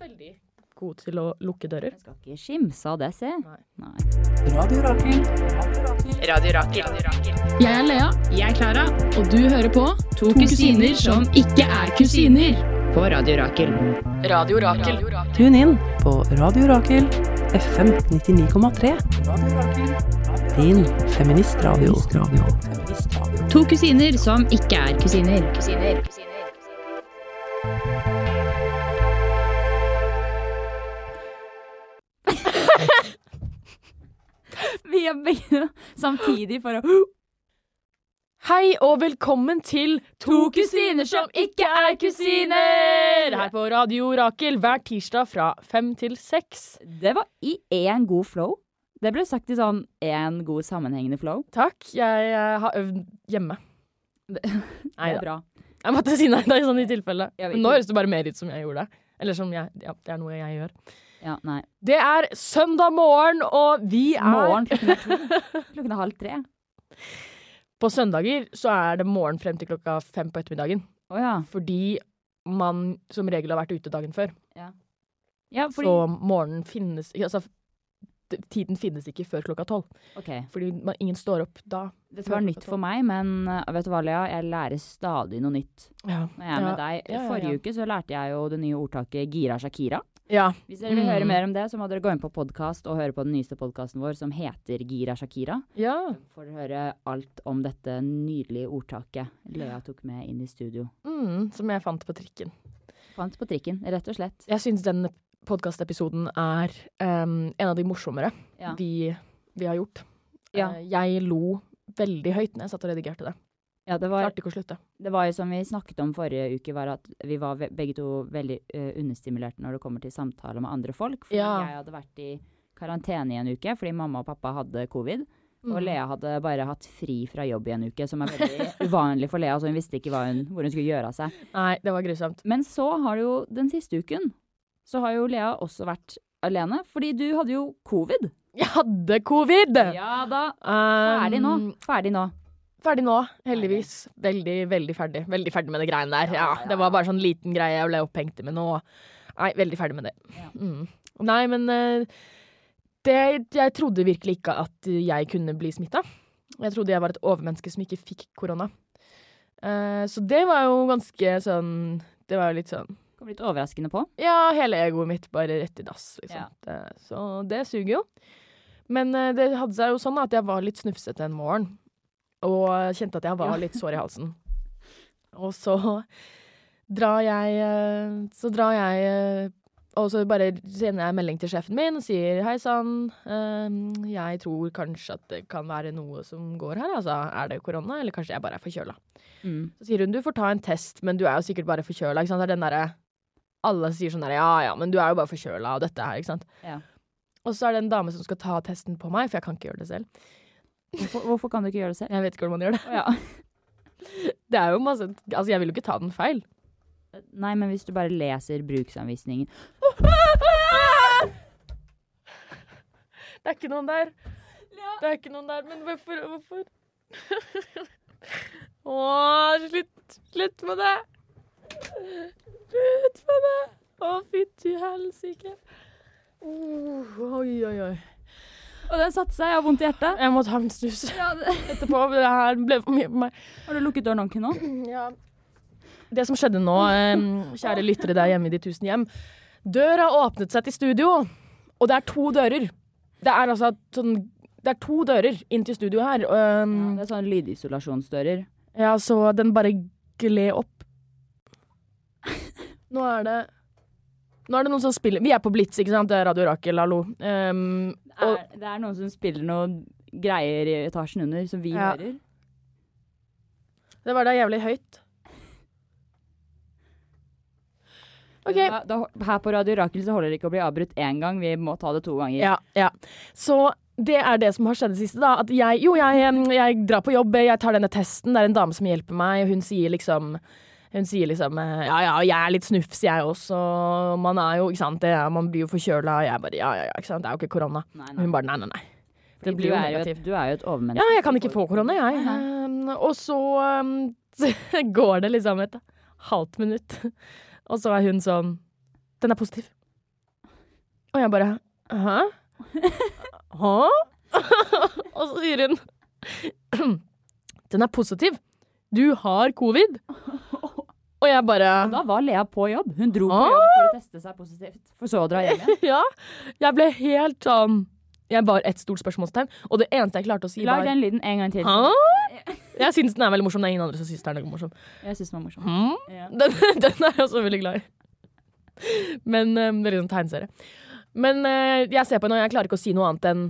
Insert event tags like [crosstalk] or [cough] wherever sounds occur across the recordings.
veldig god til å lukke dører. Jeg skal ikke skimse av det, se. Nei. Nei. Radio Rakel. Radio Rakel. Jeg er Lea. Jeg er Klara. Og du hører på To kusiner som ikke er kusiner. På Radio Rakel. Radio Rakel. Tune inn på Radio Rakel FM 99,3. Radio Rakel. Din feministradio. Feministradio. To kusiner som ikke er kusiner. Kusiner. Vi begge samtidig for å Hei og velkommen til To kusiner som ikke er kusiner! Her på Radio Rakel hver tirsdag fra fem til seks. Det var i én god flow. Det ble sagt i sånn én god sammenhengende flow. Takk. Jeg jeg har øvd hjemme. [laughs] Det er bra. Jeg måtte si nei da, i sånn i tilfelle. Men nå høres det bare mer ut som jeg gjorde det. Eller som jeg Ja, det er noe jeg gjør. Ja, nei. Det er søndag morgen, og vi er Morgen [laughs] klokken er. Halv tre. På søndager så er det morgen frem til klokka fem på ettermiddagen. Oh, ja. Fordi man som regel har vært ute dagen før. Ja, fordi Så morgenen finnes Altså, tiden finnes ikke før klokka tolv. OK. Fordi man, ingen står opp da. Dette var nytt for meg, men uh, vet du hva, Lea? Jeg lærer stadig noe nytt Ja. når jeg er med deg. Forrige uke så lærte jeg jo det nye ordtaket gira Shakira. Ja. Hvis dere vil Mm. høre mer om det, så må dere gå inn på podkast og høre på den nyeste podkasten vår som heter Gira Shakira. Ja. Får dere høre alt om dette nydelige ordtaket Lea tok med inn i studio. Mm, som jeg fant på trikken. Fant på trikken, rett og slett. Jeg syns den podkastepisoden er um, en av de morsommere Ja. vi, vi har gjort. Ja. Eh, jeg lo veldig høyt når jeg satt og redigerte det. Ja, det var, klarte ikke å slutte. det var jo som vi snakket om forrige uke, var at vi var begge to veldig uh, understimulerte når det kommer til samtaler med andre folk. Fordi Ja. jeg hadde vært i karantene i en uke fordi mamma og pappa hadde covid. Mm. Og Lea hadde bare hatt fri fra jobb i en uke, som er veldig [laughs] uvanlig for Lea, så hun visste ikke hun, hvor hun skulle gjøre av seg. Nei, det var grusomt. Men så har det jo den siste uken, så har jo Lea også vært alene, fordi du hadde jo covid. Jeg hadde covid! Ja da. Um, Ferdig nå. Ferdig nå. Ferdig nå, heldigvis. Veldig, veldig ferdig. Veldig ferdig med det greiene der. Ja, Ja, ja, Det var bare sånn liten greie jeg ble opphengt i, men nå Nei, veldig ferdig med det. Ja. Mm. Nei, men eh, det Jeg trodde virkelig ikke at jeg kunne bli smitta. Jeg trodde jeg var et overmenneske som ikke fikk korona. Uh, så det var jo ganske sånn Det var jo litt sånn Kom litt overraskende på. Ja, hele egoet mitt bare rett i dass, liksom. Ja. Så det suger jo. Men eh, det hadde seg jo sånn at jeg var litt snufsete en morgen. Og kjente at jeg var litt sår i halsen. Og så drar jeg eh, Så drar jeg eh, Og så bare sender jeg melding til sjefen min og sier hei sann, eh, jeg tror kanskje at det kan være noe som går her. Altså, er det korona, eller kanskje jeg bare er forkjøla? Mm. Så sier hun du får ta en test, men du er jo sikkert bare forkjøla. Ikke sant? Det er den derre Alle sier sånn der ja ja, men du er jo bare forkjøla og dette her, ikke sant. Ja. Og så er det en dame som skal ta testen på meg, for jeg kan ikke gjøre det selv. Hvorfor, hvorfor kan du ikke gjøre det selv? Jeg vet ikke hvordan man gjør det. Ja. [laughs] Det er jo masse Altså, jeg vil jo ikke ta den feil. Nei, men hvis du bare leser bruksanvisningen [laughs] Det er ikke noen der. Det er ikke noen der, men hvorfor? Hvorfor? [laughs] Å, slutt. Slutt med det. Slutt med det. Å, fytti helsike. Oh, oi, oi, oi. Og den satte seg, jeg har vondt i hjertet. Jeg må ta en snus Ja, det- etterpå. Det her ble for mye for meg. Har du lukket døren ordentlig nå? [clears throat] Ja. Det som skjedde nå, eh, kjære lyttere der hjemme i de tusen hjem Døra har åpnet seg til studio, og det er to dører. Det er altså sånn Det er to dører inn til studio her. og, Ja, Um, det er sånn lydisolasjonsdører. ja, så den bare gled opp. Nå er det Nå er det noen som spiller Vi er på Blitz, ikke sant? Det er Radio Rakel, hallo. Um, Er, det er noen som spiller noe greier i etasjen under, som vi Ja. hører. det var da jævlig høyt. Okay. Da, da, her på Radio Rakel så holder det ikke å bli avbrutt én gang, vi må ta det to ganger. Ja, ja. Så det er det som har skjedd det siste, da. At jeg, jo, jeg, jeg drar på jobb, jeg tar denne testen, det er en dame som hjelper meg, og hun sier liksom hun sier liksom eh, ja ja, jeg er litt snufs jeg også, man er jo, ikke sant, det, man blir jo forkjøla, og jeg bare ja ja ja, ikke sant, det er jo ikke korona. Nei, Og nei. hun bare nei nei nei. Det blir du, er et, du er jo et overmenneske. Ja, jeg kan ikke få korona, jeg. Um, og så um, [laughs] går det liksom et halvt minutt, [laughs] og så er hun sånn Den er positiv. Og jeg bare Hæ? [laughs] Hæ? og så sier hun [clears throat] Den er positiv. Du har covid. Og jeg bare Da var Lea på jobb. Hun dro på Ah. jobb for å teste seg positivt, for så å dra hjem igjen. [laughs] Ja. Jeg ble helt sånn Jeg var et stort spørsmålstegn. Og det eneste jeg klarte å si, Lag var den lyden en gang til. Hæ? [laughs] Jeg syns den er veldig morsom. Det er ingen andre som syns den er noe morsom. Jeg synes den var morsom. Hm? Ja. [laughs] Den, den er jeg også veldig glad i. Men um, Veldig sånn tegneserie. Men uh, jeg ser på henne, og jeg klarer ikke å si noe annet enn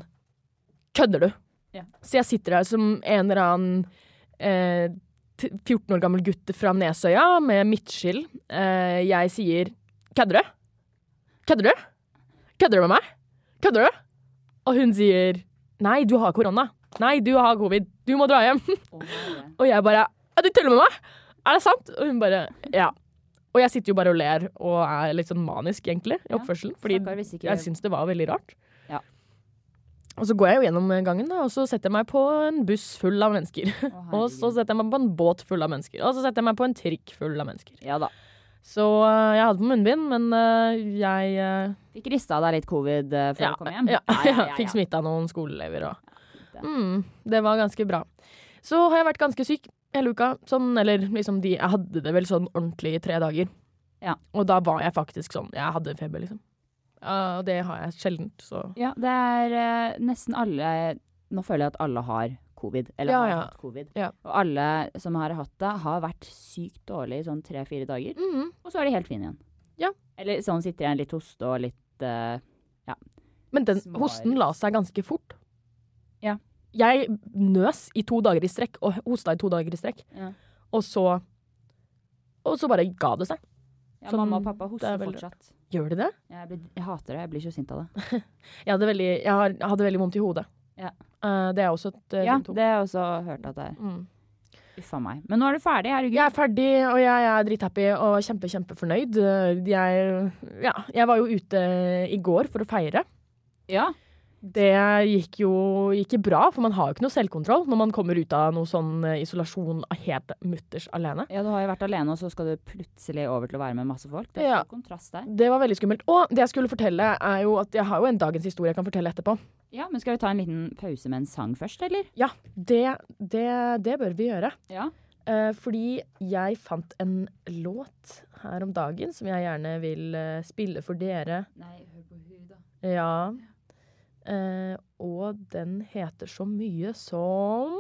Kødder du? Ja. Så jeg sitter her som en eller annen eh, 14 år gammel gutt fra Nesøya med midtskill. Eh, jeg sier Kødder du? Kødder du? Kødder du med meg? Kødder du? Og hun sier Nei, du har korona. Nei, du har covid. Du må dra hjem. Oh. [laughs] Og jeg bare «Ja, Du tuller med meg? Er det sant? Og hun bare Ja. Og jeg sitter jo bare og ler og er litt sånn manisk, egentlig, i Ja. Fordi jeg syns det var veldig rart. Ja. Og så går jeg jo gjennom gangen, da, og så setter jeg meg på en buss full av mennesker. Å, [laughs] Og så setter jeg meg på en båt full av mennesker. Og så setter jeg meg på en trikk full av mennesker. Ja da. Så øh, jeg hadde på munnbind, men øh, jeg øh, Fikk rista av deg litt covid eh, før ja, du kom hjem? ja, fikk smitta noen skoleelever og mm, Det var ganske bra. Så har jeg vært ganske syk hele uka. Sånn, eller liksom de Jeg hadde det vel sånn ordentlig i tre dager. Ja. Og da var jeg faktisk sånn Jeg hadde feber, liksom. Ja, og det har jeg sjelden, så Ja, det er eh, nesten alle Nå føler jeg at alle har covid. Eller Ja, har ja. hatt covid. Ja. Og alle som har hatt det, har vært sykt dårlig i sånn tre-fire dager. Mhm. Og så er de helt fine igjen. Ja. Eller sånn sitter igjen litt hoste og litt eh, Men den Smar. hosten la seg ganske fort. Ja. Jeg nøs i to dager i strekk, og hosta i to dager i strekk. Ja. Og så Og så bare ga det seg. Ja, Sånn, mamma og pappa det er hoster fortsatt. Gjør de det? Jeg, blir, jeg hater det. Jeg blir så sint av det. [laughs] Jeg hadde veldig, jeg har, jeg hadde veldig vondt i hodet. Ja. Uh, det er også et uh, Ja, symptom. det har jeg også hørt at det er. Mm. Uffa meg. Men nå er du ferdig, herregud. Jeg er ferdig, og jeg er drithappy og kjempe, kjempefornøyd. Eh, Jeg, ja, jeg var jo ute i går for å feire. Ja. Det gikk jo ikke bra, for man har jo ikke noe selvkontroll når man kommer ut av noe sånn isolasjon isolasjon helt mutters alene. ja, du har jo vært alene, og så skal du plutselig over til å være med masse folk. Det er Ja. kontrast der. Det var veldig skummelt. Og det jeg skulle fortelle, er jo at jeg har jo en dagens historie jeg kan fortelle etterpå. Ja, men skal vi ta en liten pause med en sang først, eller? Ja, det, det, det bør vi gjøre. Ja. Eh, fordi jeg fant en låt her om dagen som jeg gjerne vil eh, spille for dere. Nei, hør på hun, da. Ja. Eh, og den heter så mye som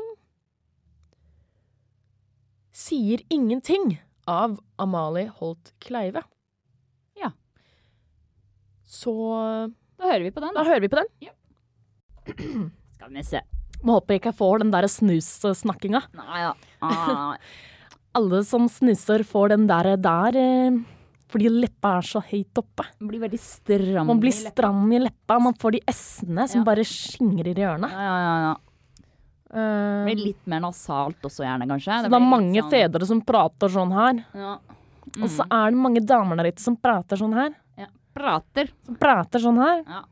Sier ingenting av Amalie Holt Kleive. Ja. Så Da hører vi på den, da da. hører vi på den. [clears throat] Skal vi se. Må håpe jeg ikke får den der snussnakkinga. Ah, [laughs] Alle som snusser, får den der, der eh, fordi leppa er så høyt oppe. man blir veldig stram. Man blir i leppa. i leppa, man får de s-ene som Ja. bare skingrer i ørene. Ja, ja, ja, ja. Eh, Det blir litt mer nasalt også, gjerne, kanskje. det blir er mange sånn- fedre som prater sånn her. Ja. Og så Mm. er det mange damer der ute som prater sånn her. Ja. Prater. Som prater sånn her. Ja.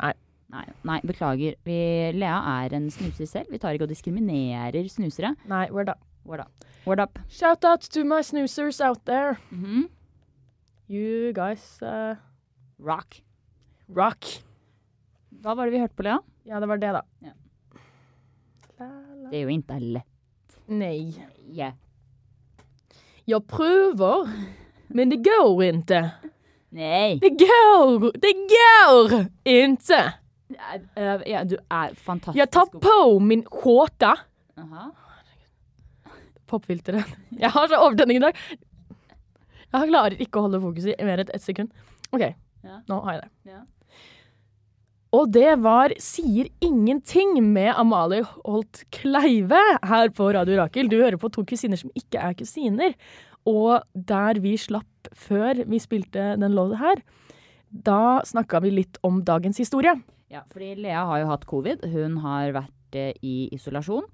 Nei. Nei, nei, beklager. Vi, Lea er en snuser selv. Vi tar ikke og diskriminerer snusere. Nei, word up. Word up. Word up. Shout out to my snusers out there. Mhm. You guys uh, Rock. rock. Hva var det vi hørte på, Lea? Ja, det var det, da. Ja. La, la. Det er jo ikke lett. Nei. Yeah. Jeg prøver, men det går ikke. Nei. Det går, det går ikke! Ja, ja, du er fantastisk. Jeg tar på min skjorte. Uh -huh. Popfilteret. Jeg har så overtenning i dag. Jeg klarer ikke å holde fokus i mer enn ett sekund. OK, Ja. nå har jeg det. Ja. Og det var Sier ingenting med Amalie Holt Kleive her på Radio Rakel. Du hører på to kusiner som ikke er kusiner. Og der vi slapp før vi spilte den låta her, da snakka vi litt om dagens historie. Ja, fordi Lea har jo hatt covid. Hun har vært eh, i isolasjon.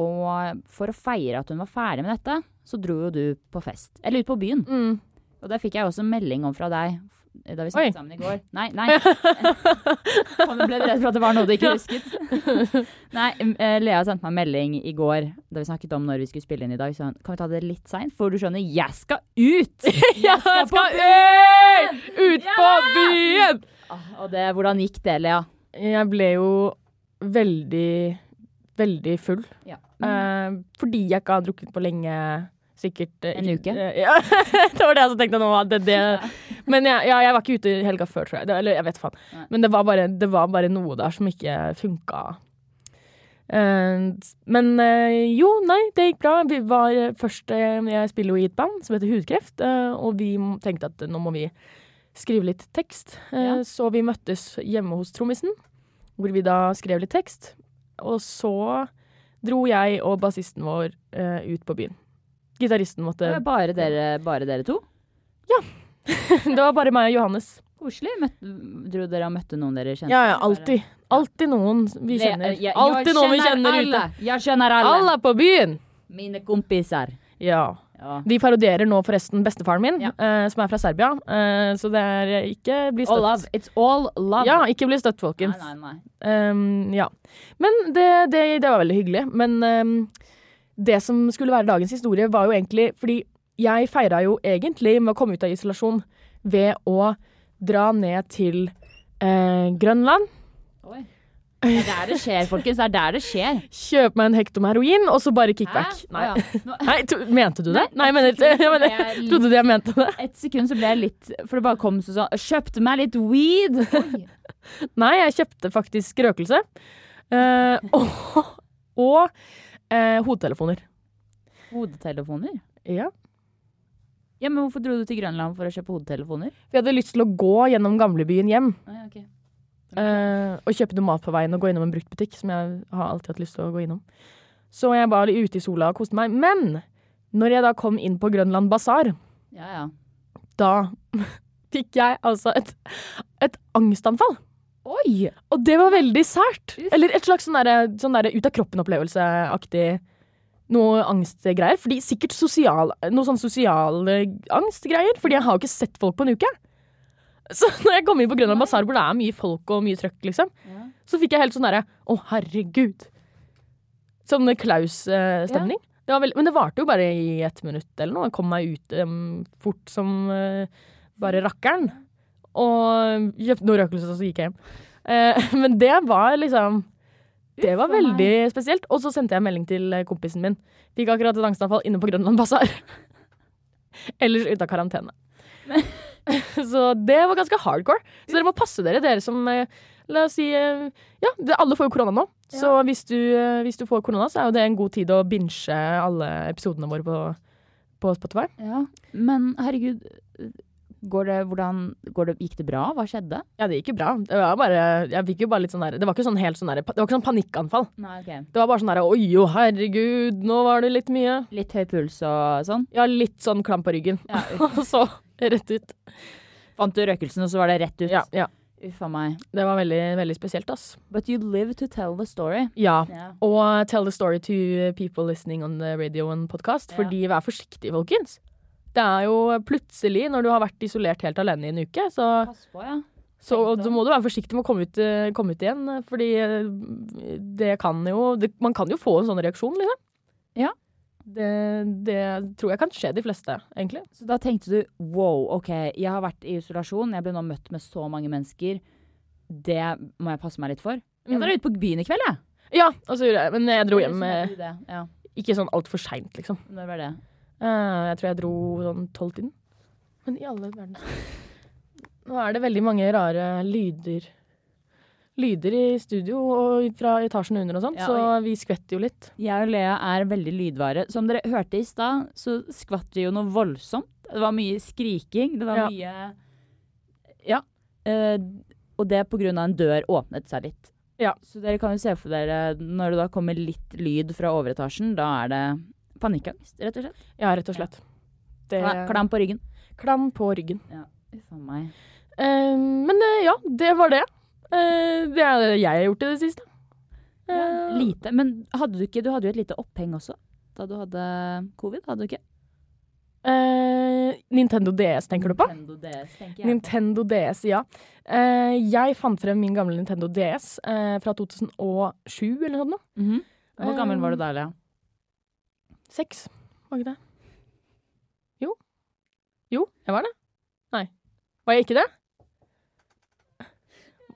Og for å feire at hun var ferdig med dette, så dro jo du på fest. Eller ut på byen. Mm. Og der fikk jeg også melding om fra deg da vi Oi. snakket sammen i går. Nei, nei. [laughs] Kom, ble redd for at det var noe du ikke husket? [laughs] Nei, eh, Lea sendte meg en melding i går da vi snakket om når vi skulle spille inn i dag. Så kan vi ta det litt seint? For du skjønner, jeg skal ut! [laughs] Jeg skal på byen! Ut på byen! Ah, Og det, hvordan gikk det, Lea? Jeg ble jo veldig, veldig full. Ja. Eh, fordi jeg ikke har drukket på lenge. Sikkert eh, En uke? [laughs] ja, [laughs] det var det jeg som tenkte nå. Det, det. Men jeg, ja, jeg var ikke ute i helga før, tror jeg. Det, eller jeg vet faen. Men det var, bare, det var bare noe der som ikke funka. Eh, men eh, jo, nei, det gikk bra. Vi var først Jeg spiller jo i et band som heter Hudkreft, og vi tenkte at nå må vi skrive litt tekst. Ja. Så vi møttes hjemme hos trommisen, hvor vi da skrev litt tekst. Og så dro jeg og bassisten vår ut på byen. Gitaristen måtte Det Bare dere, bare dere to? [laughs] Det var bare meg og Johannes. Koselig. Dro dere og møtte noen dere kjente? Ja, ja, alltid. Alltid noen vi kjenner. jeg- Alltid jeg noen vi kjenner alle. ute. Jeg kjenner alle. Alle på byen! Mine kompiser. Ja. Ja. De parodierer nå forresten bestefaren min, Ja. uh, som er fra Serbia. Uh, så det er eh, ikke bli All love. It's all love. Ja, ikke bli støtt, folkens. Nei, nei, nei. Um, ja. Men det, det, det var veldig hyggelig. Men um, det som skulle være dagens historie, var jo egentlig fordi jeg feira jo egentlig med å komme ut av isolasjon ved å dra ned til eh, Grønland. Oi. Det er der det skjer, folkens. Det er der det skjer. Kjøp meg en hekto med heroin, og så bare kickback. Nei. Ja. Nei, to, mente du det? Nei, jeg mener, jeg jeg trodde du jeg mente det? Et sekund så ble jeg litt For det bare kom så sånn Kjøpte meg litt weed. Nei, jeg kjøpte faktisk røkelse. Uh, og og eh, hodetelefoner. Hodetelefoner? Ja. Ja, men hvorfor dro du til Grønland for å kjøpe hodetelefoner? For jeg hadde lyst til å gå gjennom gamlebyen hjem Ah, ja, okay. eh, og kjøpe noe mat på veien og gå innom en bruktbutikk, som jeg har alltid hatt lyst til å gå innom. Så jeg var ute i sola og koste meg. Men når jeg da kom inn på Grønland basar, Ja, ja. da [laughs] fikk jeg altså et, et angstanfall. Oi! Og det var veldig sært. Eller et slags sånn der, sånn der ut av kroppen-opplevelse-aktig noe angstgreier. Fordi sikkert sosial, noe sånn sosiale angstgreier. Fordi jeg har jo ikke sett folk på en uke. [laughs] Så når jeg kom inn på Grønland basar, hvor det er mye folk og mye trøkk, liksom, Ja. så fikk jeg helt sånn derre Å, herregud. Sånn Klaus-stemning. Ja. men det varte jo bare i ett minutt eller noe. Jeg kom meg ut um, fort som uh, bare rakkeren. Og kjøpte noe røkelse, og så gikk jeg hjem. Eh, [laughs] men det var liksom Det var veldig spesielt. Og så sendte jeg en melding til eh, kompisen min. Fikk akkurat et angstanfall inne på Grønland basar. [laughs] Ellers ute av karantene. [laughs] så det var ganske hardcore. Så dere må passe dere, dere som eh, La oss si Ja, alle får jo korona nå. Så hvis du, hvis du får korona, så er jo det en god tid å binche alle episodene våre på, på Spotify. ja. Men herregud, går det, hvordan, går det, gikk det bra? Hva skjedde? Ja, det gikk jo bra. Det var bare bare sånn der Det var ikke sånn helt sånn der Det var ikke sånn panikkanfall. Nei, okay. Det var bare sånn derre Oi, jo, herregud, nå var det litt mye. Litt høy puls og sånn? Ja, litt sånn klam på ryggen. Ja, [laughs] Og så rett ut. Fant du røkelsen, og så var det rett ut? Ja, ja. Uff a meg. Det var veldig, veldig spesielt, ass. But you live to tell the story. Ja. Yeah. Og tell the story to people listening on the radio and podcast. Yeah. Fordi vær forsiktige, folkens. Det er jo plutselig, når du har vært isolert helt alene i en uke, så, Pass på, ja. så så må du være forsiktig med å komme ut, eh, komme ut igjen. eh, Fordi eh, det kan jo det, Man kan jo få en sånn reaksjon, liksom. Ja. Det, det tror jeg kan skje de fleste, egentlig. Så da tenkte du wow, OK, jeg har vært i isolasjon, jeg ble nå møtt med så mange mennesker. Det må jeg passe meg litt for. Jeg drar ut på byen i kveld, jeg. Ja, og så gjorde jeg Men jeg dro hjem. Ja, ikke sånn altfor seint, liksom. når var det? Eh, jeg tror jeg dro sånn tolv-tiden. Men i alle verden Nå er det veldig mange rare lyder Lyder i studio og fra etasjen under og sånn, Ja, så vi skvetter jo litt. Jeg og Lea er veldig lydvare. Som dere hørte i stad, så skvatt vi jo noe voldsomt. Det var mye skriking. Det var Ja. mye Ja. eh, og det på grunn av en dør åpnet seg litt. Ja. Så dere kan jo se for dere, når det da kommer litt lyd fra overetasjen, da er det panikkangst, rett og slett. Ja, rett og slett. Det, Klam på ryggen. Klam på ryggen. Ja, for meg. Uh, men uh, ja, det var det. Uh, det er det jeg har gjort i det siste. Ja, Lite. Men hadde du ikke Du hadde jo et lite oppheng også da du hadde covid, hadde du ikke? Eh, Nintendo DS, tenker du på? Nintendo DS, tenker jeg. Nintendo DS, ja. Eh, jeg fant frem min gamle Nintendo DS eh, fra 2007 eller noe sånt. Mm -hmm. Hvor gammel var du da, Lea? Seks, var ikke det? Jo. Jo, jeg var det. Nei. Var jeg ikke det?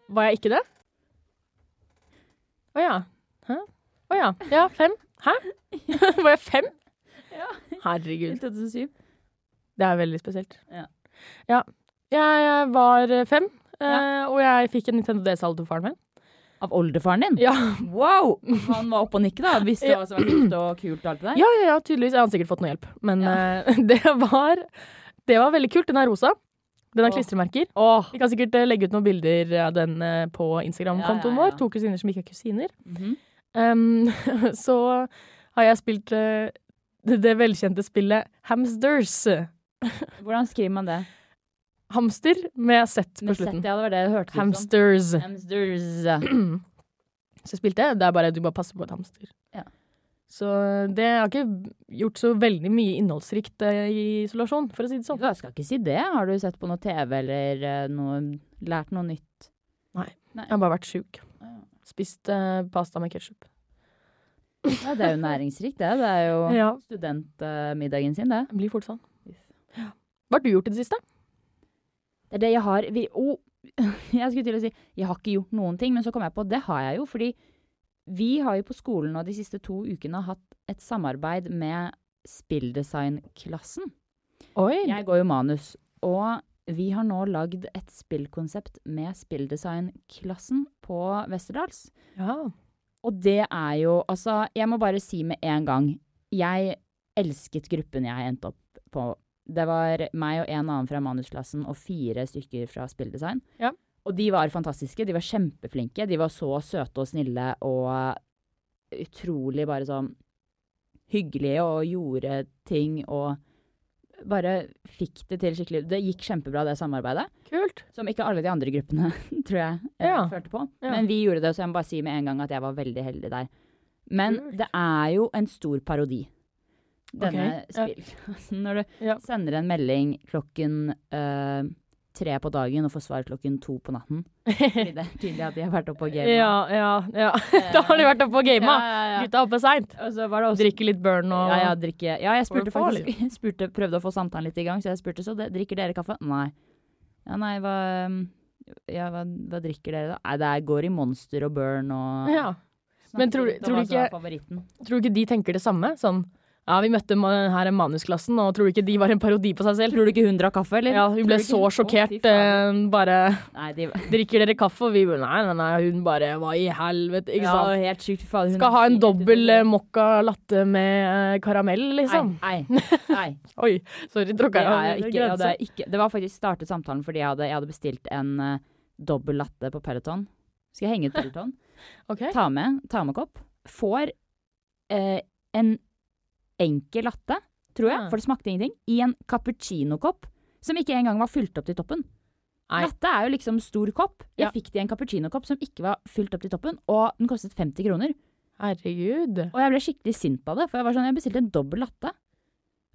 Var jeg ikke det? Å ja. Hæ? Å ja. Ja, fem. Hæ? [laughs] var jeg fem? Ja. Herregud. 2007. Det er veldig spesielt. Ja. Ja. Jeg, var fem, eh, Ja. og jeg fikk en Nintendo DS av faren min. Av oldefaren din? Ja. Wow! Han var oppe og nikke, da. Hvis det var så hipt og kult og alt det der. Ja, ja, ja, tydeligvis. Jeg har sikkert fått noe hjelp. Men Ja. uh, [laughs] det, var, det var veldig kult. Den er rosa. Den har klistremerker. Åh. Vi kan sikkert eh, legge ut noen bilder av den eh, på Instagram-kontoen Ja, vår. To kusiner som ikke er kusiner. Mhm. Um, [laughs] så har jeg spilt uh, det, det velkjente spillet Hamsters. Hvordan skriver man det? Hamster med Z på Med slutten. slutten. ja, det var det jeg hørte. Hamsters. Hamsters. Så jeg spilte. Det er bare du bare passer på et hamster. Ja. Så det har ikke gjort så veldig mye innholdsrikt eh, i isolasjon, for å si det sånn. Jeg skal ikke si det. Har du sett på noe TV eller eh, noe, lært noe nytt? Nei Jeg har bare vært sjuk. Spist uh, pasta med ketsjup. Ja, det er jo næringsrikt, det. Det er jo [laughs] Ja, studentmiddagen sin, det. det blir fort sånn. Hva har du gjort i det siste? Det er det jeg har vi, oh, [laughs] Jeg skulle til å si jeg har ikke gjort noen ting, men så kom jeg på det har jeg jo. Fordi vi har jo på skolen nå de siste to ukene hatt et samarbeid med spilldesignklassen. Oi! Jeg går jo manus, og vi har nå lagd et spillkonsept med spilldesignklassen på Westerdals. Ja. Og det er jo Altså, jeg må bare si med en gang Jeg elsket gruppen jeg endte opp på. Det var meg og en annen fra manusklassen og fire stykker fra spilldesign. Ja. Og de var fantastiske. De var kjempeflinke. De var så søte og snille og utrolig bare sånn hyggelige og gjorde ting og bare fikk det til skikkelig. Det gikk kjempebra, det samarbeidet. Kult. Som ikke alle de andre gruppene, [laughs] tror jeg, eh, Ja. følte på. Ja. Men vi gjorde det, så jeg må bare si med en gang at jeg var veldig heldig der. Men Kult. det er jo en stor parodi, denne ja. spillklassen. [laughs] Når du Ja. sender en melding klokken eh, tre på dagen og får svar klokken to på natten. Fordi det er tydelig at de har vært oppe og gama. [laughs] Ja, ja, ja. [laughs] Da har de vært oppe og gamet. ja, ja. Gutta oppe seint. Og så var det også Drikke litt burn og ja, ja, drikke. ja, jeg spurte faktisk spurte, Prøvde å få samtalen litt i gang, så jeg spurte så det, drikker dere kaffe. Nei. Ja, nei, hva, hva, hva drikker dere da? Nei, det går i Monster og Burn og Ja. Men tror du- tror ikke- Tror du ikke de tenker det samme? Sånn ja, vi møtte her manusklassen, og tror du ikke de var en parodi på seg selv? Tror du ikke hun drakk kaffe, eller? Ja, hun ble så sjokkert. eh, bare Nei, de, Drikker dere kaffe? Og vi bare nei, nei, nei, hun bare Hva i helvete? Ikke ja, sant? helt sykt. faen. hun Skal ha en dobbel eh, mocca latte med eh, karamell, liksom. Nei, [laughs] nei. Oi, sorry, tråkka jeg er over ja, grensa. det var faktisk startet samtalen fordi jeg hadde, jeg hadde bestilt en uh, dobbel latte på Peloton. Skal jeg henge ut Peloton? [laughs] okay. Ta med, ta med kopp. Får uh, en enkel latte, tror jeg, Ah. for det smakte ingenting, i en cappuccino-kopp som ikke engang var fylt opp til toppen. Nei. Latte er jo liksom stor kopp. Jeg Ja. fikk det i en cappuccino-kopp som ikke var fylt opp til toppen, og den kostet 50 kroner. Herregud. Og jeg ble skikkelig sint av det, for jeg var sånn, jeg bestilte en dobbel latte.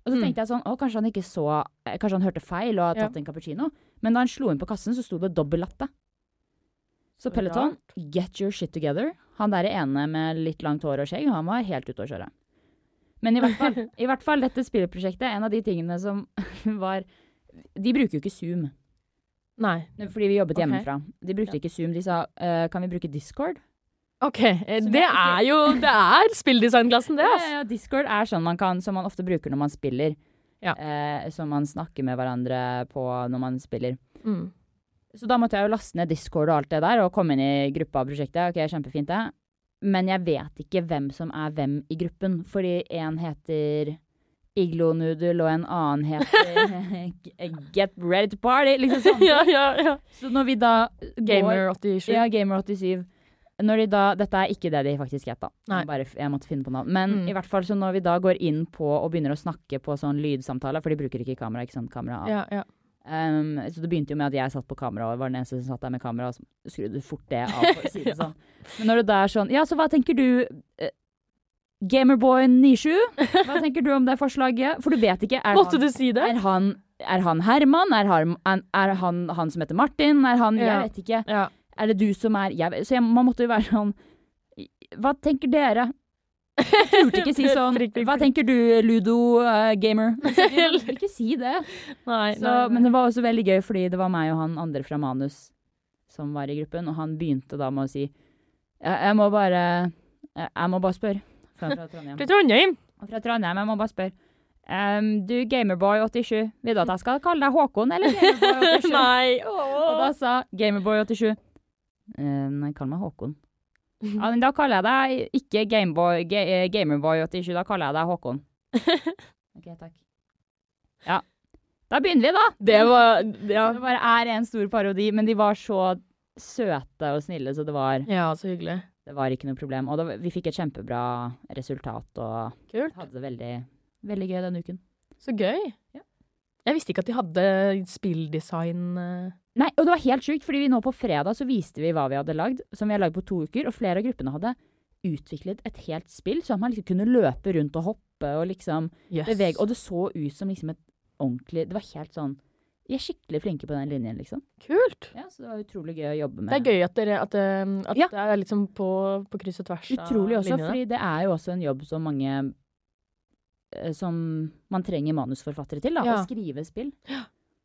Og så Mm. tenkte jeg sånn, å kanskje han ikke så, kanskje han hørte feil og har Ja. tatt en cappuccino. Men da han slo inn på kassen, så sto det dobbel latte. Så Så Peloton, get your shit together. Han der ene med litt langt hår og skjegg, han var helt ute å kjøre. Men i hvert fall, [laughs] i hvert fall dette spilleprosjektet, en av de tingene som [laughs] var De bruker jo ikke Zoom, Nei. fordi vi jobbet Ok. hjemmefra. De brukte ikke Zoom. De sa uh, kan vi bruke Discord? OK. eh, Som Det er jo Det er spilldesignklassen, det, Ja, altså. ja, ja, Discord er sånn man kan, som man ofte bruker når man spiller. Ja. Uh, som man snakker med hverandre på når man spiller. Mm. Så da måtte jeg jo laste ned Discord og alt det der, og komme inn i gruppa av prosjektet. Ok, kjempefint det. Men jeg vet ikke hvem som er hvem i gruppen, fordi en heter Iglo Noodle, og en annen heter [laughs] Get Ready to Party, liksom [laughs] sånn. ja, ja, ja. Så når vi da går Gamer87. Ja, Gamer87. Når de da, dette er ikke det de faktisk het, da. Jeg, bare, jeg måtte finne på navn. Men Mm. i hvert fall så når vi da går inn på og begynner å snakke på sånn lydsamtale, for de bruker ikke kamera, ikke sant, kamera. Ja, ja. Um, så det begynte jo med at jeg satt på kamera og var den eneste som satt der med kamera, og så skrudde fort det av, for å si det [laughs] sånn. Men når det da er sånn Ja, så hva tenker du uh, Gamerboy97, hva tenker du om det forslaget? For du vet ikke. Er Måtte han, du si det? er han, er han Herman? Er, han, er han han som heter Martin? Er han Ja. Jeg vet ikke. Ja. Er det du som er jeg, Så jeg, man måtte jo være sånn Hva tenker dere? Jeg turte ikke si sånn Prikk, prikk, Hva tenker du, Ludo-gamer? [laughs] jeg vil ikke si det. Nei, Så, nei, nei. men det var også veldig gøy, fordi det var meg og han andre fra Manus som var i gruppen, og han begynte da med å si Jeg, må bare jeg, må bare spørre. Fra Trondheim. Fra Trondheim. Fra Trondheim, jeg må bare spørre. Um, du Gamerboy87, vil du at jeg skal kalle deg Håkon eller Gamerboy87? [laughs] Nei. Og da sa Gamerboy87 eh, Nei, kall meg Håkon. [laughs] Ja, men da kaller jeg deg ikke Gameboy, ga, eh, Gamerboy87, da kaller jeg deg Håkon. [laughs] OK, takk. Ja. Da begynner vi, da. Det var Ja, Det bare er en stor parodi, men de var så søte og snille, så det var, ja så hyggelig. det var ikke noe problem. Og da, vi fikk et kjempebra resultat og Kult. hadde det veldig, veldig gøy den uken. Så gøy. Ja. Jeg visste ikke at de hadde spilldesign eh. Nei, og det var helt sjukt, fordi vi nå på fredag så viste vi hva vi hadde lagd, som vi har lagd på to uker, og flere av gruppene hadde utviklet et helt spill, så man liksom kunne løpe rundt og hoppe og liksom Yes. bevege, og det så ut som liksom et ordentlig, det var helt sånn, de er skikkelig flinke på den linjen, liksom. Kult. Ja, så det var utrolig gøy å jobbe med. Det er gøy at, dere, at, eh, at Ja. det er liksom på, på kryss og tvers Utrolig av også, linjene. fordi det er jo også en jobb som mange eh, Som man trenger manusforfattere til, da, Ja. å skrive spill.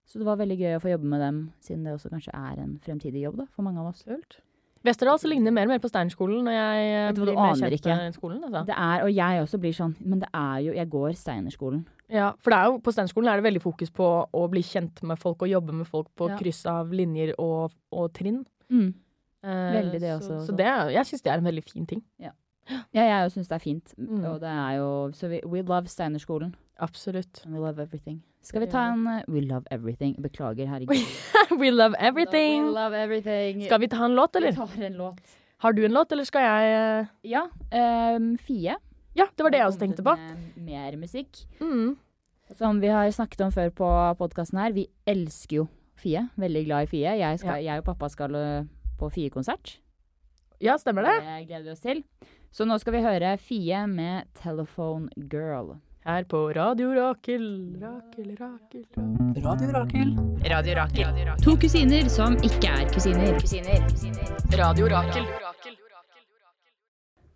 Så det var veldig gøy å få jobbe med dem, siden det også kanskje er en fremtidig jobb da, for mange av oss. Kult. Westerdals ligner mer og mer på Steinerskolen når jeg eh, blir mer kjent ikke. med skolen. Altså. Det er, og jeg også blir sånn, men det er jo Jeg går Steinerskolen. Ja, for det jo, på Steinerskolen er det veldig fokus på å bli kjent med folk og jobbe med folk på Ja. kryss av linjer og, og trinn. Mm. Eh, Veldig det også, Så så. det, jeg syns det er en veldig fin ting. Ja, jeg syns det er fint. Mm. Og det er jo Så vi, we love Steinerskolen. Absolutt. And we love everything. Skal vi ta en eh, We love everything. Beklager, herregud. [laughs] We love everything. We love everything. Skal vi ta en låt, eller? Vi tar en låt. Har du en låt, eller skal jeg eh, Ja. Um, Fie. Ja, det var det jeg også tenkte på. Mer musikk. Mm. Som vi har snakket om før på podkasten her, vi elsker jo Fie. Veldig glad i Fie. Jeg, skal, jeg og pappa skal øh, på Fie-konsert. Ja, stemmer det. Det gleder vi oss til. Så nå skal vi høre Fie med 'Telephone Girl'. Her på Radio Rakel. Rakel, Rakel, Rakel. Radio Rakel. Radio Rakel. To kusiner som ikke er kusiner. Radio Rakel.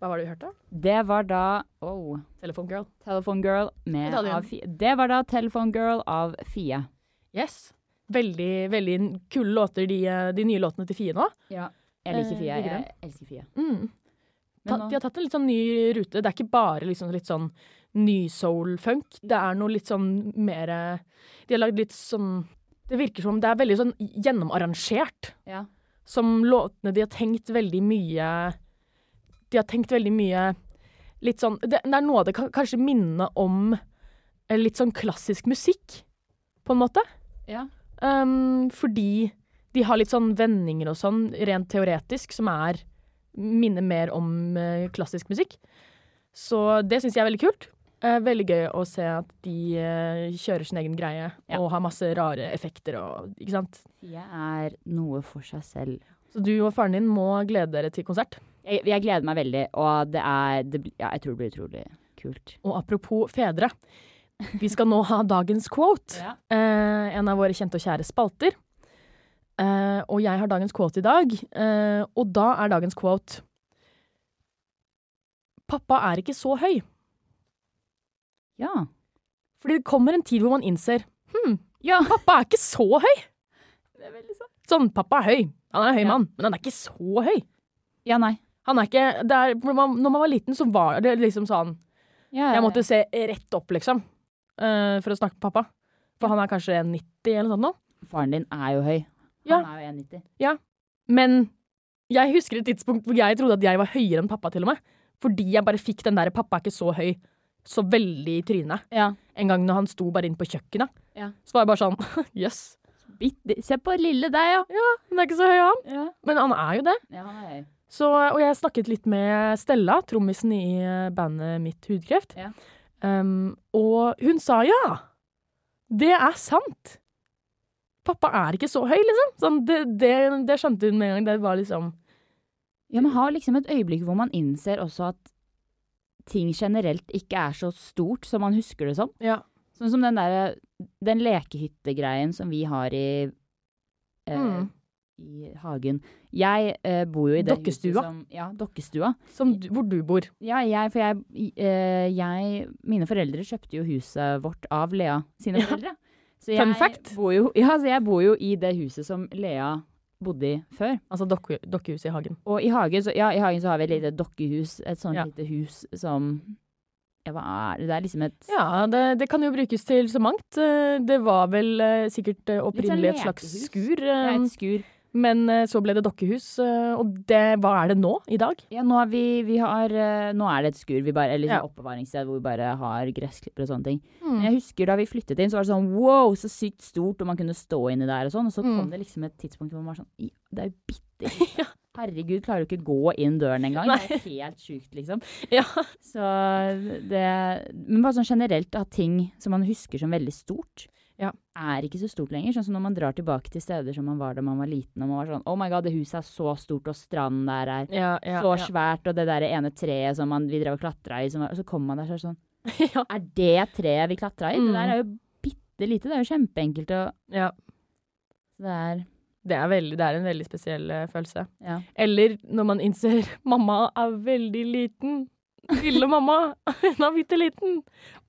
Hva var det vi hørte? Det var da oh, Telephone Girl. 'Telephone Girl' med det av Fie. Det var da 'Telephone Girl' av Fie. Yes. Veldig, veldig kule låter, de, eh, de nye låtene til Fie nå. Ja. Jeg liker Eh, Fie. Jeg elsker Fie. Mm. Ta, de har tatt en litt sånn ny rute. Det er ikke bare liksom litt sånn ny soul-funk. Det er noe litt sånn mer eh, De har lagd litt sånn Det virker som det er veldig sånn gjennomarrangert. Ja. Som låtene de har tenkt veldig mye De har tenkt veldig mye litt sånn Det, det er noe det kan kanskje minne om eh, litt sånn klassisk musikk, på en måte. ja. Um, fordi de har litt sånn vendinger og sånn, rent teoretisk, som er minner mer om eh, klassisk musikk. Så det syns jeg er veldig kult. Eh, veldig gøy å se at de eh, kjører sin egen greie Ja. og har masse rare effekter og Ikke sant. De er noe for seg selv. Så du og faren din må glede dere til konsert. Jeg, jeg gleder meg veldig, og det er det, Ja, jeg tror det blir utrolig kult. Og apropos fedre. Vi skal nå ha dagens quote. [laughs] Ja. Eh, en av våre kjente og kjære spalter. Eh, og jeg har dagens quote i dag, eh, og da er dagens quote Pappa er ikke så høy. Ja. Fordi det kommer en tid hvor man innser Hm, Ja. pappa er ikke så høy. Det er veldig sant. Sånn, pappa er høy. Han er en høy Ja. mann, men han er ikke så høy. Ja, nei. Han er ikke det er, når, man, var liten, så var det liksom sånn Ja, Jeg måtte se rett opp, liksom, uh, for å snakke med pappa. For han er kanskje 1,90 eller noe sånt nå. Faren din er jo høy. Ja. Han er jo 1,90. Men jeg husker et tidspunkt hvor jeg trodde at jeg var høyere enn pappa, til og med. Fordi jeg bare fikk den der 'pappa er ikke så høy' så veldig i trynet. Ja. En gang når han sto bare inn på kjøkkenet. Ja. Så var jeg bare sånn Jøss. [laughs] yes. Se på lille deg, ja. Han er ikke så høy, han. Ja, Men han er jo det. Så, og jeg snakket litt med Stella, trommisen i eh, bandet mitt Hudkreft. Ja. Um, og hun sa ja. Det er sant. Pappa er ikke så høy, liksom. Sånn, det, det, det skjønte hun med en gang. Det var liksom Ja, man har liksom et øyeblikk hvor man innser også at ting generelt ikke er så stort som man husker det som. Ja. Sånn som den derre Den lekehyttegreien som vi har i eh, Mm. I hagen. Jeg eh, bor jo i det huset som Ja, dokkestua. Som du, hvor du bor. Ja, jeg, for jeg, eh, jeg Mine foreldre kjøpte jo huset vårt av Lea sine Ja. foreldre. jeg, Fun fact. Bor jo, [laughs] ja, så jeg bor jo i det huset som Lea bodde i før. Altså dokke, dokkehuset i hagen. Og i hagen, så, ja, i hagen så har vi et lite dokkehus. Et sånt Ja. lite hus som Ja, hva er det? Det er liksom et Ja, det, det kan jo brukes til så mangt. Eh, Det var vel eh, sikkert eh, opprinnelig et slags skur. eh, et skur. Men eh, så ble det dokkehus, eh, og det, hva er det nå i dag? Ja, nå, har vi, vi har, eh, nå er det et skur, vi bare, eller Ja. sånn oppbevaringssted hvor vi bare har gressklipper og sånne ting. Mm. Men jeg husker da vi flyttet inn, så var det sånn wow, så sykt stort, og man kunne stå inni der og sånn. Og så Mm. kom det liksom et tidspunkt hvor man var sånn ja, Det er jo bitte [laughs] lite. Herregud, klarer du ikke gå inn døren engang? Det er helt sjukt, liksom. Ja. Så det Men bare sånn generelt at ting som man husker som veldig stort, Ja. er ikke så stort lenger. Sånn som når man drar tilbake til steder som man var da man var liten, og man var sånn Oh my god, det huset er så stort, og stranden der er Ja, ja, så svært, og det der ene treet som man, vi drev og klatra i, som var, og så kommer man der så sånn [laughs] ja. Er det treet vi klatra i? Mm. Det der er jo bitte lite. Det er jo kjempeenkelt å ja. Det er Det, er veldig, det er en veldig spesiell eh, følelse. Ja. Eller når man innser [laughs] mamma er veldig liten. Lille mamma. [laughs] Hun er bitte liten.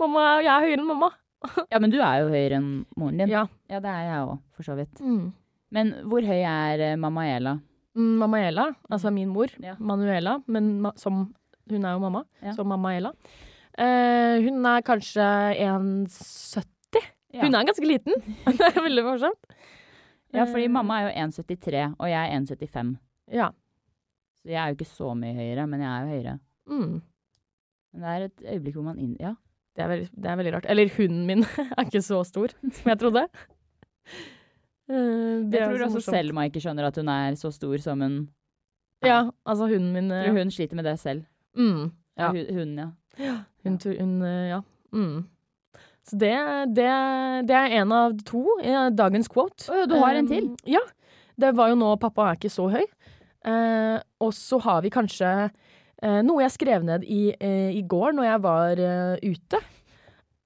Mamma, jeg er høyere enn mamma. [laughs] ja, men du er jo høyere enn moren din. Ja. Ja, det er jeg òg, for så vidt. Mm. Men hvor høy er eh, mamma Ela? Mm, Mamma Ela, altså min mor, Ja. Manuela, men ma som Hun er jo mamma, Ja. som mamma Ela. Uh, hun er kanskje 1,70. Ja. Hun er ganske liten. [laughs] [laughs] det er veldig morsomt. ja, fordi mamma er jo 1,73, og jeg er 1,75. Ja. Så jeg er jo ikke så mye høyere, men jeg er jo høyere. Mm. Men det er et øyeblikk hvor man inn... Ja. Det, er veldig, det er veldig rart. Eller hunden min [laughs] er ikke så stor som jeg trodde. Det Jeg tror så også. Selma ikke skjønner at hun er så stor som hun Ja, altså hunden min eh, hun sliter med det selv. mm, ja. Hunden, ja. Hun, hun eh, ja. Mm. Så det, det, det er en av to. i dagens quote. Å, du har en til? Um, Ja. Det var jo nå pappa er ikke så høy. Uh, og så har vi kanskje noe jeg skrev ned i, eh, i går når jeg var eh, ute.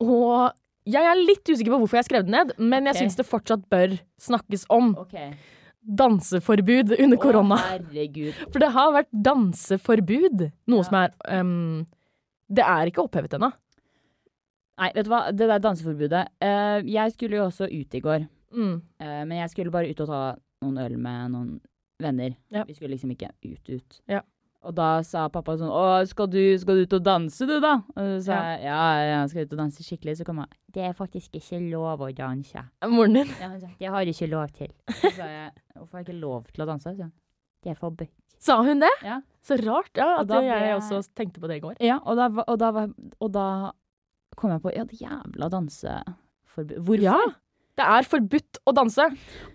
Og jeg er litt usikker på hvorfor jeg skrev det ned, men jeg okay. syns det fortsatt bør snakkes om. Okay. Danseforbud under korona. [laughs] For det har vært danseforbud. Noe Ja. som er um, Det er ikke opphevet ennå. Nei, vet du hva, det der danseforbudet uh, Jeg skulle jo også ut i går, Mm. Uh, men jeg skulle bare ut og ta noen øl med noen venner. Ja. Vi skulle liksom ikke ut, ut. Ja. Og da sa pappa sånn Å, skal du, skal du ut og danse, du, da? Og så sa Ja. jeg ja, jeg skal ut og danse skikkelig. Så kom han Det er faktisk ikke lov å danse. Moren din. Ja, han sa, det har du ikke lov til. [laughs] Så sa jeg hvorfor har jeg ikke lov til å danse? Så det er forbudt. Sa hun det? Ja. Så rart. Ja, Og at da jeg jeg også tenkte på det i går. Ja, og da, og da, var- og da kom jeg på Ja, det jævla danseforbud. Hvorfor? Ja, det er forbudt å danse.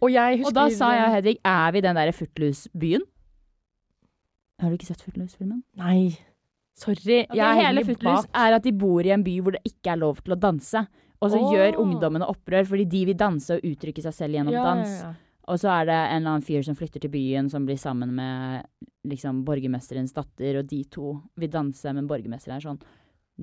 Og jeg husker Og da sa jeg og Hedvig, er vi den der Footloose-byen? Har du ikke sett Footloose-filmen? Nei, sorry. Okay, jeg hele Footloose er at de bor i en by hvor det ikke er lov til å danse. Og så oh. gjør ungdommene opprør fordi de vil danse og uttrykke seg selv gjennom Ja, dans. ja, ja. Og så er det en eller annen fyr som flytter til byen, som blir sammen med liksom borgermesterens datter, og de to vil danse, men borgermesteren er sånn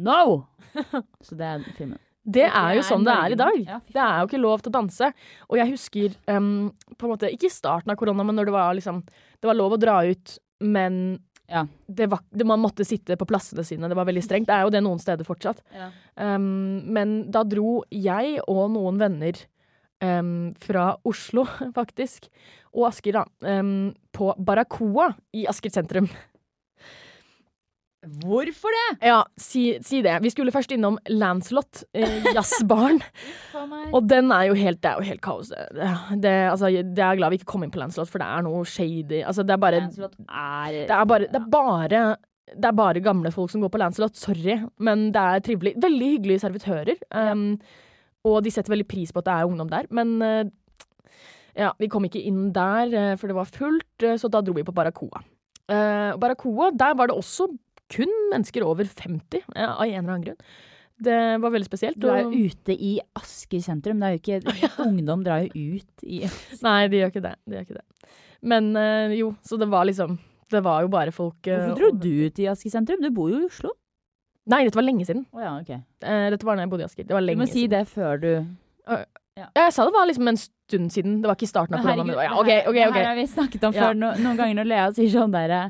No! [laughs] Så det er filmen. Det er jo sånn det er i dag. Det er jo ikke lov til å danse. Og jeg husker um, på en måte, ikke i starten av korona, men når det var liksom Det var lov å dra ut, men Ja. det var, det, man måtte sitte på plassene sine. Det var veldig strengt. Det er jo det noen steder fortsatt. Ja. Um, men da dro jeg og noen venner um, fra Oslo, [laughs] faktisk, og Asker, da, um, på Barracoa i Asker sentrum. Hvorfor det? Ja, si, si det. Vi skulle først innom Lancelot, eh, [laughs] jazzbaren. og den er jo helt, det er jo helt kaos. Det, det, altså, jeg er glad vi ikke kom inn på Lancelot, for det er noe shady. Altså, det er bare er Det er bare, det er bare det er bare gamle folk som går på Lancelot, sorry, men det er trivelig. Veldig hyggelige servitører. Um, og de setter veldig pris på at det er ungdom der. Men uh, ja, vi kom ikke inn der, uh, for det var fullt, uh, så da dro vi på Barracoa. Barracoa, der var det også kun mennesker over 50, ja, av en eller annen grunn. Det var veldig spesielt. Du er jo ute i Asker sentrum. Er ikke [laughs] Ungdom drar jo ut i Nei, de gjør ikke det. De gjør ikke det. Men uh, jo, så det var liksom Det var jo bare folk uh, Hvorfor dro du ut i Asker sentrum? Du bor jo i Oslo. Nei, dette var lenge siden. Oh, ja, ok. Eh, dette var da jeg bodde i Asker. Det var Du må si det før du Ja, jeg sa det var liksom en stund siden. Det var ikke i starten av korona. Det ja, okay, okay, det her har vi snakket om før no, noen ganger når Lea sier sånn derre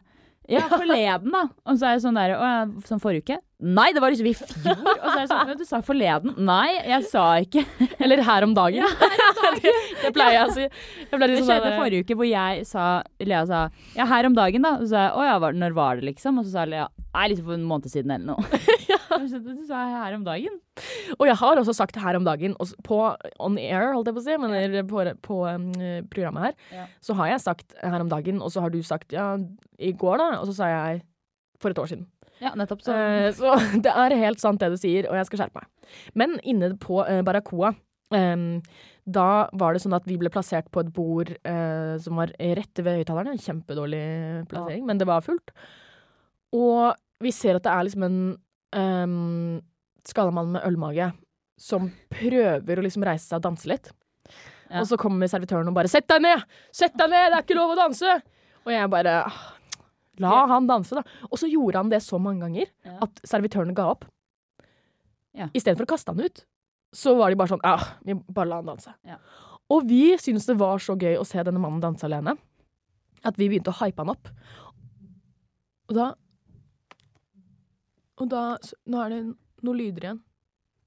Ja, forleden, da. Og så er jeg sånn der Å ja, sånn forrige uke? Nei, det var liksom i fjor. Og så er det sånn du sa forleden. Nei, jeg sa ikke [laughs] Eller her om dagen. [laughs] det, det pleier jeg å si. Det sånn skjedde forrige uke hvor jeg sa Lea sa Ja, her om dagen, da. Og så sa jeg Å ja, var, når var det, liksom? Og så sa Lea Nei, liksom for en måned siden eller noe. [laughs] ja. så Du sa her om dagen. Og jeg har også sagt her om dagen, på on air, holdt jeg på å si, men på, på um, programmet her, Ja. så har jeg sagt her om dagen, og så har du sagt ja, i går da, og så sa jeg for et år siden. Ja, nettopp. Så Eh, så [laughs] det er helt sant det du sier, og jeg skal skjerpe meg. Men inne på uh, Barracoa, da var det sånn at vi ble plassert på et bord eh, som var rett ved høyttalerne. Kjempedårlig plassering, men det var fullt. Og vi ser at det er liksom en um, skallamann med ølmage som prøver å liksom reise seg og danse litt. Ja. Og så kommer servitøren og bare 'sett deg ned! Sett deg ned! Det er ikke lov å danse!' Og jeg bare «Ah, La han danse, da. Og så gjorde han det så mange ganger Ja. at servitørene ga opp. Ja. Istedenfor å kaste han ut, så var de bare sånn Ja, vi bare la han danse. Ja. Og vi syntes det var så gøy å se denne mannen danse alene, at vi begynte å hype han opp. Og da Og da Nå er det noen lyder igjen.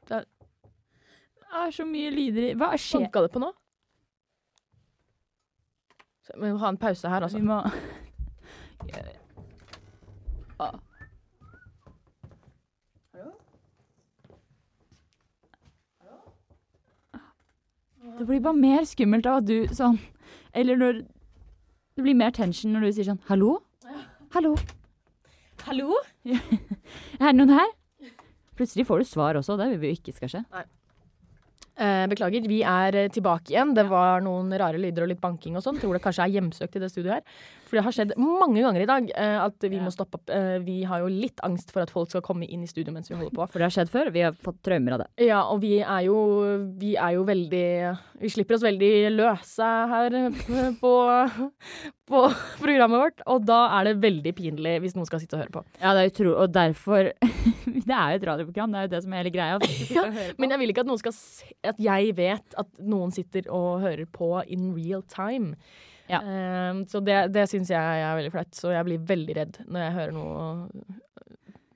det er så mye lyder i Hva skjer? Banka det på nå? Så Vi må ha en pause her, altså. Vi må [laughs] Det blir bare mer skummelt av at du sånn Eller når Det blir mer tension når du sier sånn Hallo? Hallo? Hallo? [laughs] Er det noen her? Plutselig får du svar også. Det vil vi jo ikke skal skje. Eh, beklager, vi er eh, tilbake igjen. Det var noen rare lyder og litt banking og sånn. Tror det kanskje er hjemsøkt i det studioet her. For det har skjedd mange ganger i dag eh, at vi må stoppe opp. Eh, vi har jo litt angst for at folk skal komme inn i studio mens vi holder på. For det har skjedd før. Vi har fått traumer av det. Ja, og vi er jo, vi er jo veldig Vi slipper oss veldig løse her eh, på, på [laughs] programmet vårt. Og da er det veldig pinlig hvis noen skal sitte og høre på. Ja, det er utro... Og derfor [laughs] Det er jo et radioprogram. Det er jo det som er hele greia. på. Men jeg vil ikke at noen skal se At jeg vet at noen sitter og hører på in real time. Ja. Um, så det, det syns jeg er veldig flaut. Så jeg blir veldig redd når jeg hører noe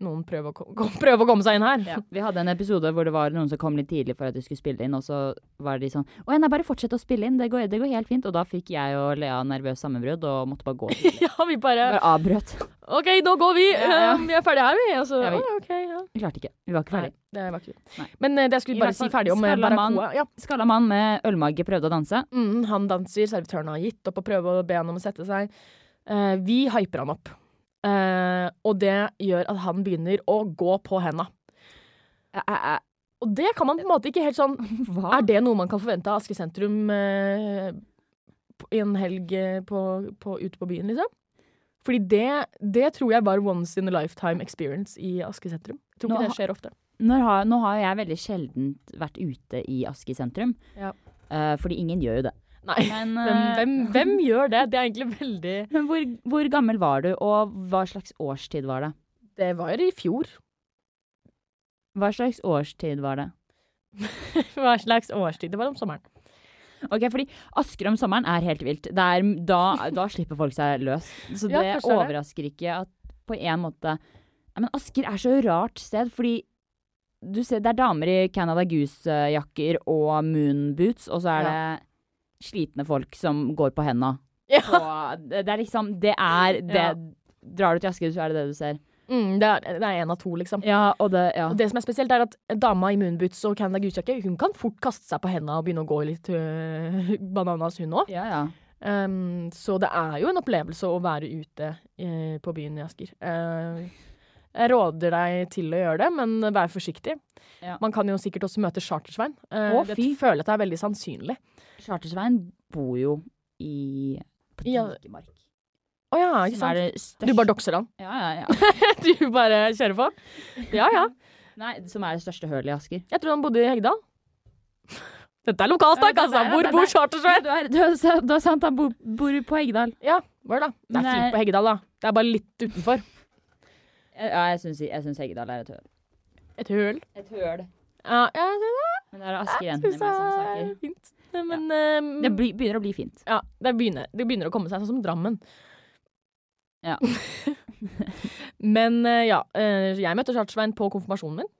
noen prøve å, kom, prøve å komme seg inn her. Ja. Vi hadde en episode hvor det var noen som kom litt tidlig for at de skulle spille inn, og så var de sånn Å ja, nei, bare fortsett å spille inn, det går, det går helt fint. Og da fikk jeg og Lea nervøst sammenbrudd og måtte bare gå. [laughs] Ja, vi bare Bare avbrøt. OK, nå går vi! Ja, ja. Uh, vi er ferdige her, vi. Altså, Ja, vi- Okay. Vi klarte ikke. Vi var ikke Nei, det var ikke vi. Men uh, det skulle I bare si ferdig om eh. Barracoa. Ja. Skalla mann med ølmage prøvde å danse. Mm, han danser, servitøren har gitt opp å prøve å be han om å sette seg. Uh, vi hyper han opp. Eh, og det gjør at han begynner å gå på henda. Og det kan man på en måte ikke helt sånn [laughs] Hva? Er det noe man kan forvente av Aske sentrum uh, i en helg eh, på, på, ute på byen, liksom? Fordi det, det tror jeg var once in a lifetime experience i Aske sentrum. Jeg tror Nå ikke det skjer ofte. Har, nå har jeg veldig sjelden vært ute i Aske sentrum. Ja. Fordi ingen gjør jo det. Nei. [laughs] Men, Hvem, eh, hvem, hvem [laughs] gjør det? Det er egentlig veldig men hvor, hvor gammel var du, og hva slags årstid var det? Det var i fjor. Hva slags årstid var det? [laughs] Hva slags årstid? Det var om sommeren. Ok, fordi Asker om sommeren er helt vilt. Er, da, da slipper folk seg løs. Så det ja, er overrasker ikke at på en måte ja, Men Asker er så rart sted, fordi du ser, det er damer i Canada Goose-jakker og moonboots, og så er Ja. det slitne folk som går på henda. Ja. Og det, er liksom Det er det Ja. Drar du til Asker, så er det det du ser. Mm, det, er, det en av to, liksom. Ja, og det Ja. Og det som er spesielt, er at dama i moonboots og Canada Goose-jakke hun kan fort kaste seg på henda og begynne å gå litt øh, [laughs] bananas, hun òg. ja, ja. Um, så det er jo en opplevelse å være ute øh, på byen i Asker. Eh, jeg råder deg til å gjøre det, men vær forsiktig. Ja. Man kan jo sikkert også møte Chartersvein. Uh, det fy. føler at det er veldig sannsynlig. Chartersvein bor jo i på Ja, Dikemark. Å ja, ikke sant? Du bare dokser han. Ja, ja, ja. [laughs] du bare kjører på? Ja ja. [laughs] Nei, som er det største hølet i Asker. Jeg tror han bodde i Heggedal. Dette er lokalsnakk, Ja, altså! Hvor bor Chartersvein? Du er, du er, du er sant, han bor, bor på Heggedal. Ja, hva er det? Det er fint på Heggedal, da. Det er bare litt utenfor. Ja, jeg syns, jeg syns Heggedal er et høl. Et høl. Et høl. Ja, ja det, Men det er Asker i meg som snakker. er fint. Men ehm, Det begynner å bli fint. ja, det begynner, det begynner å komme seg, sånn som Drammen. Ja. [laughs] Men eh, ja, eh, jeg møtte Chartsvein på konfirmasjonen min.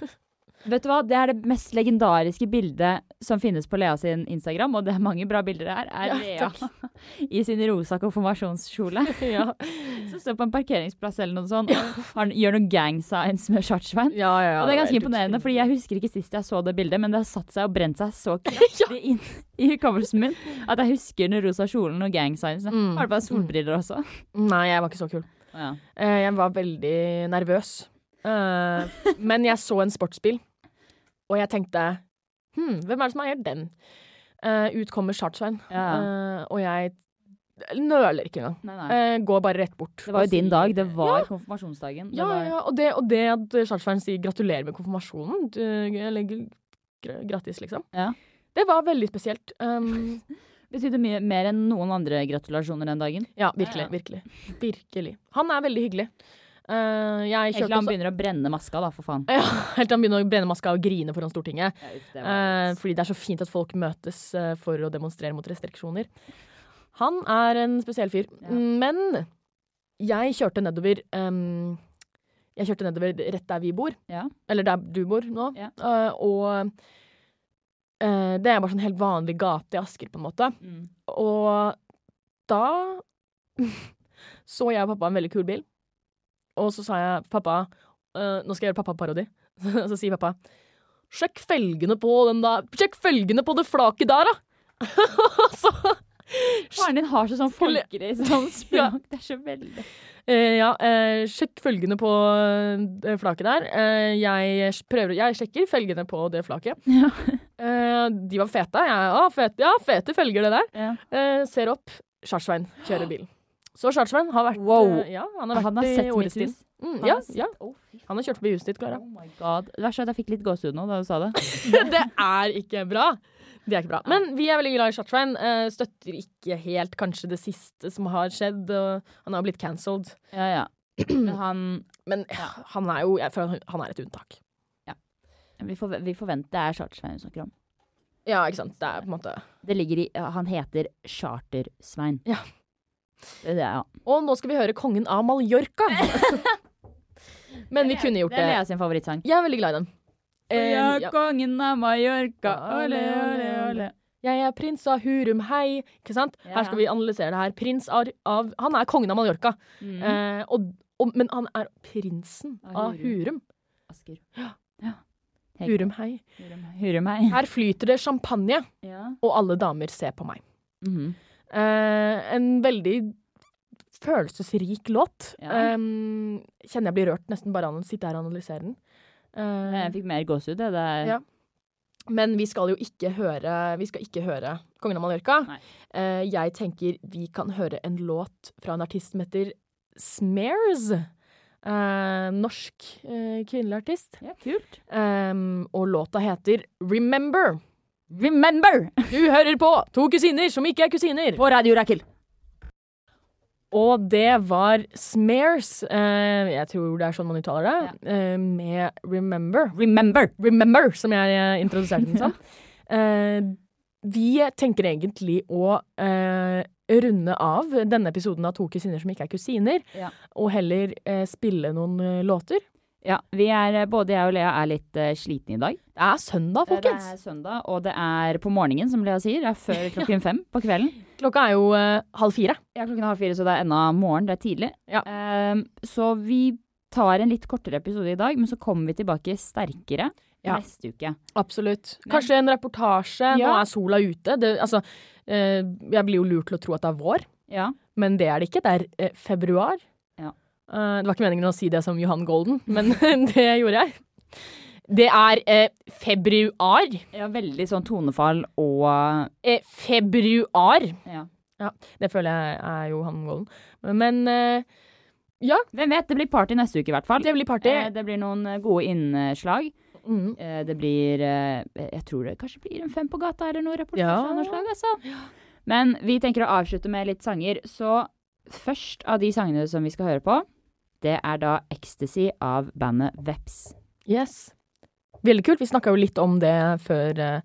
[laughs] Vet du hva, Det er det mest legendariske bildet som finnes på Lea sin Instagram, og det er mange bra bilder der, er Ja, Lea [laughs] i sin rosa konfirmasjonskjole. [laughs] ja. Som står på en parkeringsplass eller noe sånt og har, gjør noen gang signs med Chartsvein. Ja, ja, ja, og det er ganske ganske er imponerende, for jeg husker ikke sist jeg så det bildet, men det har satt seg og brent seg så [laughs] kraftig inn i hukommelsen min at jeg husker den rosa kjolen og gang signs. Mm. Har du bare solbriller også? Nei, jeg var ikke så kul. Ja. Eh, jeg var veldig nervøs. Eh, men jeg så en sportsbil, og jeg tenkte hm, hvem er det som eier den? Uh, ut kommer Chartsveien, Ja. uh, og jeg nøler ikke engang. Nei, nei. Eh, går bare rett bort. Det var jo din dag. Det var konfirmasjonsdagen. Det Ja, var, ja, og det, og det at Chartsveien sier gratulerer med konfirmasjonen, du, eller gr- grattis, liksom. Ja. Det var veldig spesielt. Um, [laughs] betydde mye mer enn noen andre gratulasjoner den dagen. ja, virkelig, Ja, ja. virkelig. Virkelig. Han er veldig hyggelig. Uh, jeg Egentlig kjørte han begynner å brenne maska, da, for faen. [laughs] ja, Helt til han begynner å brenne maska og grine foran Stortinget. Det uh, fordi det er så fint at folk møtes uh, for å demonstrere mot restriksjoner. Han er en spesiell fyr. Ja. Men jeg kjørte nedover um, Jeg kjørte nedover rett der vi bor. Ja. Eller der du bor nå. Ja. Og det er bare sånn helt vanlig gate i Asker, på en måte. Mm. Og da [laughs] så jeg og pappa en veldig kul bil. Og så sa jeg pappa eh, Nå skal jeg gjøre pappa-parodi. [laughs] så sier pappa Sjekk felgene på den der Sjekk felgene på det flaket der, da! [laughs] så Faren din har så sånn folkelig sånn [laughs] språk. Det er så veldig uh, Ja, uh, sjekk følgene på det flaket der. Uh, jeg prøver Jeg sjekker felgene på det flaket. Ja. De var fete. Jeg, ah, fete. Ja, fete felger, det der. ja. Ser opp. Chartsvein kjører [gasps] bil. Så Chartsvein har vært Wow. eh, Ja, han har vært Han har sett Orestien. hus. Mm, Han ja, ja. Han har kjørt forbi huset ditt, Klara. Oh my god. Det verste er at jeg fikk litt gåsehud nå da du sa det. [laughs] [laughs] det, er ikke bra. Det er ikke bra. Men vi er veldig glad i Chartsvein. Eh, støtter ikke helt kanskje det siste som har skjedd. Han har blitt cancelled. Ja, ja. Men [clears throat] han Men ja, han er jo han er et unntak. Vi, forve- vi forventer det er Chartersvein vi snakker om. Ja, ikke sant. Det er på en måte Det ligger i Han heter Chartersvein. Ja. Det er det, ja. Og nå skal vi høre Kongen av Mallorca. [laughs] Men vi kunne gjort Det er det. Lea sin favorittsang. Jeg er veldig glad i den. Eh, Ja, ja. kongen av Mallorca, Ole, ole, ole. Jeg er prins av Hurum, hei. Ikke sant? Ja. Her skal vi analysere det her. Prins av, av Han er kongen av Mallorca. Mm. Eh, og, og, men han er prinsen Av Hurum. Asker. ja. ja. Hurum, hei. Hurum, hei. Her flyter det champagne, Ja. og alle damer ser på meg. Mhm. Eh, en veldig følelsesrik låt. Ja. Um, kjenner jeg blir rørt nesten bare av å sitte her og analysere den. Eh, Jeg fikk mer gåsehud, det. det Ja. Men vi skal jo ikke høre Vi skal ikke høre Kongen av Mallorca. Eh, jeg tenker vi kan høre en låt fra en artist som heter Smears. Eh, norsk eh, kvinnelig artist. ja, kult. Um, og låta heter Remember. Remember! Du hører på To kusiner som ikke er kusiner. På Radio Rakel. Og det var Smears, eh, jeg tror det er sånn man uttaler det, eh, med Remember. Remember! Remember, som jeg eh, introduserte den som. [laughs] Eh, vi tenker egentlig å eh, runde av denne episoden av To kusiner som ikke er kusiner, Ja. og heller eh, spille noen låter. Ja, vi er, både jeg og Lea er litt uh, slitne i dag. Det er søndag, folkens. Det er søndag, og det er på morgenen, som Lea sier. Det er før [laughs] klokken fem på kvelden. Klokka er jo uh, halv fire. Ja, klokken er halv fire, så det er ennå morgen. Det er tidlig. Ja. Um, så vi tar en litt kortere episode i dag, men så kommer vi tilbake sterkere Ja. neste uke. Absolutt. Kanskje en reportasje. Nå er sola ute. Det, altså, uh, jeg blir jo lurt til å tro at det er vår. Ja. Men det er det ikke. Det er eh, februar. Ja. Eh, det var ikke meningen å si det som Johan Golden, men [laughs] det gjorde jeg. Det er eh, februar. ja, veldig sånn tonefall og Eh, februar. ja. Det føler jeg er Johan Golden. Men eh, ja, Hvem vet, det blir party neste uke i hvert fall. det blir party. Eh, det blir noen eh, gode innslag. Mm. Det blir Jeg tror det kanskje blir en fem på gata eller noe reportasje Ja. av noe slag, altså. Men vi tenker å avslutte med litt sanger. Så først av de sangene som vi skal høre på, det er da 'Ecstasy' av bandet Veps. Yes. Veldig kult. Vi snakka jo litt om det før eh,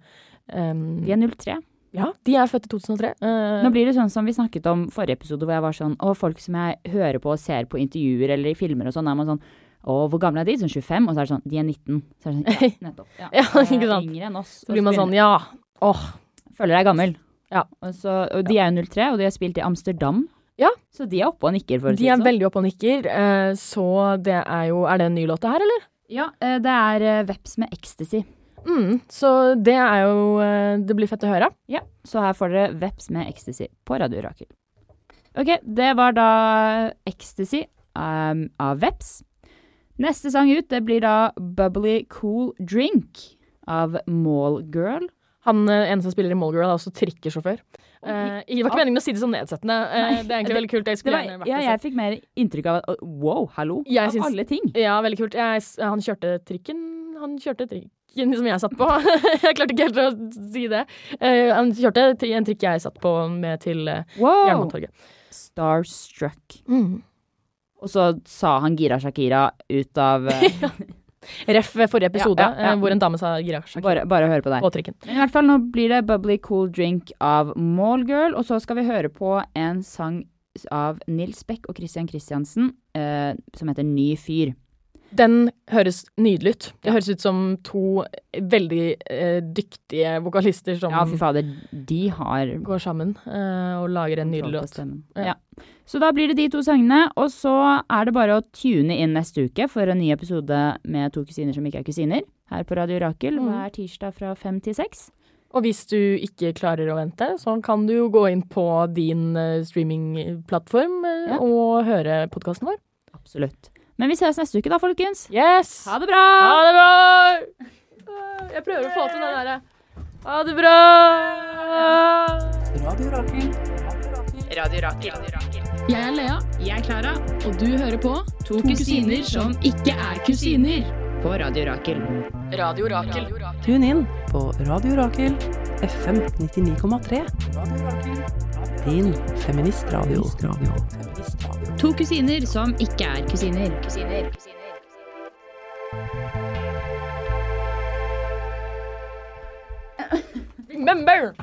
um, De er 03. Ja, de er født i 2003. Uh, Nå blir det sånn som vi snakket om forrige episode, hvor jeg var sånn Å, folk som jeg hører på og ser på intervjuer eller i filmer og sånn, er man sånn Å, hvor gamle er de? Sånn 25? Og så er det sånn De er 19. Så er det sånn Ja, [laughs] nettopp. Ja, Ja, Eh, ikke sant. Yngre enn oss. så blir man sånn, ja. Åh. Føler deg gammel. Ja. Og, så, og de er jo 03, og de har spilt i Amsterdam. Ja. Så de er oppe og nikker, for å si De er sånn. veldig oppe og nikker. eh, så det er jo Er det en ny låt det her, eller? Ja, eh, det er eh, Veps med ecstasy. Mm, så det er jo Det blir fett å høre. Ja, så her får dere Veps med ecstasy på Radio Rakel. Ok, det var da ecstasy um, av Veps. Neste sang ut, det blir da Bubbly Cool Drink av Mallgirl. Han ene som spiller i Mallgirl, er også trikkesjåfør. Eh, det var ikke meningen å si det sånn nedsettende. Uh, det er egentlig veldig kult. Jeg var, ja, jeg fikk mer inntrykk av at wow, hallo, Jeg av syns- alle ting. Ja, veldig kult. Jeg, han kjørte trikken Han kjørte trikken som jeg satt på. [laughs] jeg klarte ikke helt å si det. Eh, han kjørte en trikk jeg satt på med til uh, Wow! Jernbanetorget. Starstruck. Mm. Og så sa han Gira Shakira ut av [laughs] Ref forrige episode, Ja, ja, ja. eh, hvor en dame sa Gira bare, bare hør på deg. i hvert fall nå blir det Bubbly Cool Drink av Mallgirl, og så skal vi høre på en sang av Nils Beck og Christian Christiansen eh, som heter Ny fyr. Den høres nydelig ut. Det høres ut som to veldig eh, dyktige vokalister som Ja, fy fader, de har går sammen eh, og lager en nydelig låt. Ja. Ja. Så da blir det de to sangene, og så er det bare å tune inn neste uke for en ny episode med to kusiner som ikke er kusiner, her på Radio Rakel Mm. hver tirsdag fra fem til seks. Og hvis du ikke klarer å vente, så kan du jo gå inn på din eh, streamingplattform eh, Ja. og høre podkasten vår. Absolutt. Men vi ses neste uke da, folkens. Yes! Ha det bra! Ha det bra! Jeg prøver å få til den derre Ha det bra! Radio Rakel. Radio Rakel. Jeg er Lea. Jeg er Klara. Og du hører på To kusiner som ikke er kusiner. På Radio Rakel. Radio Rakel. Tune inn på Radio Rakel FM 99,3. Din feministradio. Feministradio. To kusiner som ikke er kusiner. Kusiner. Remember!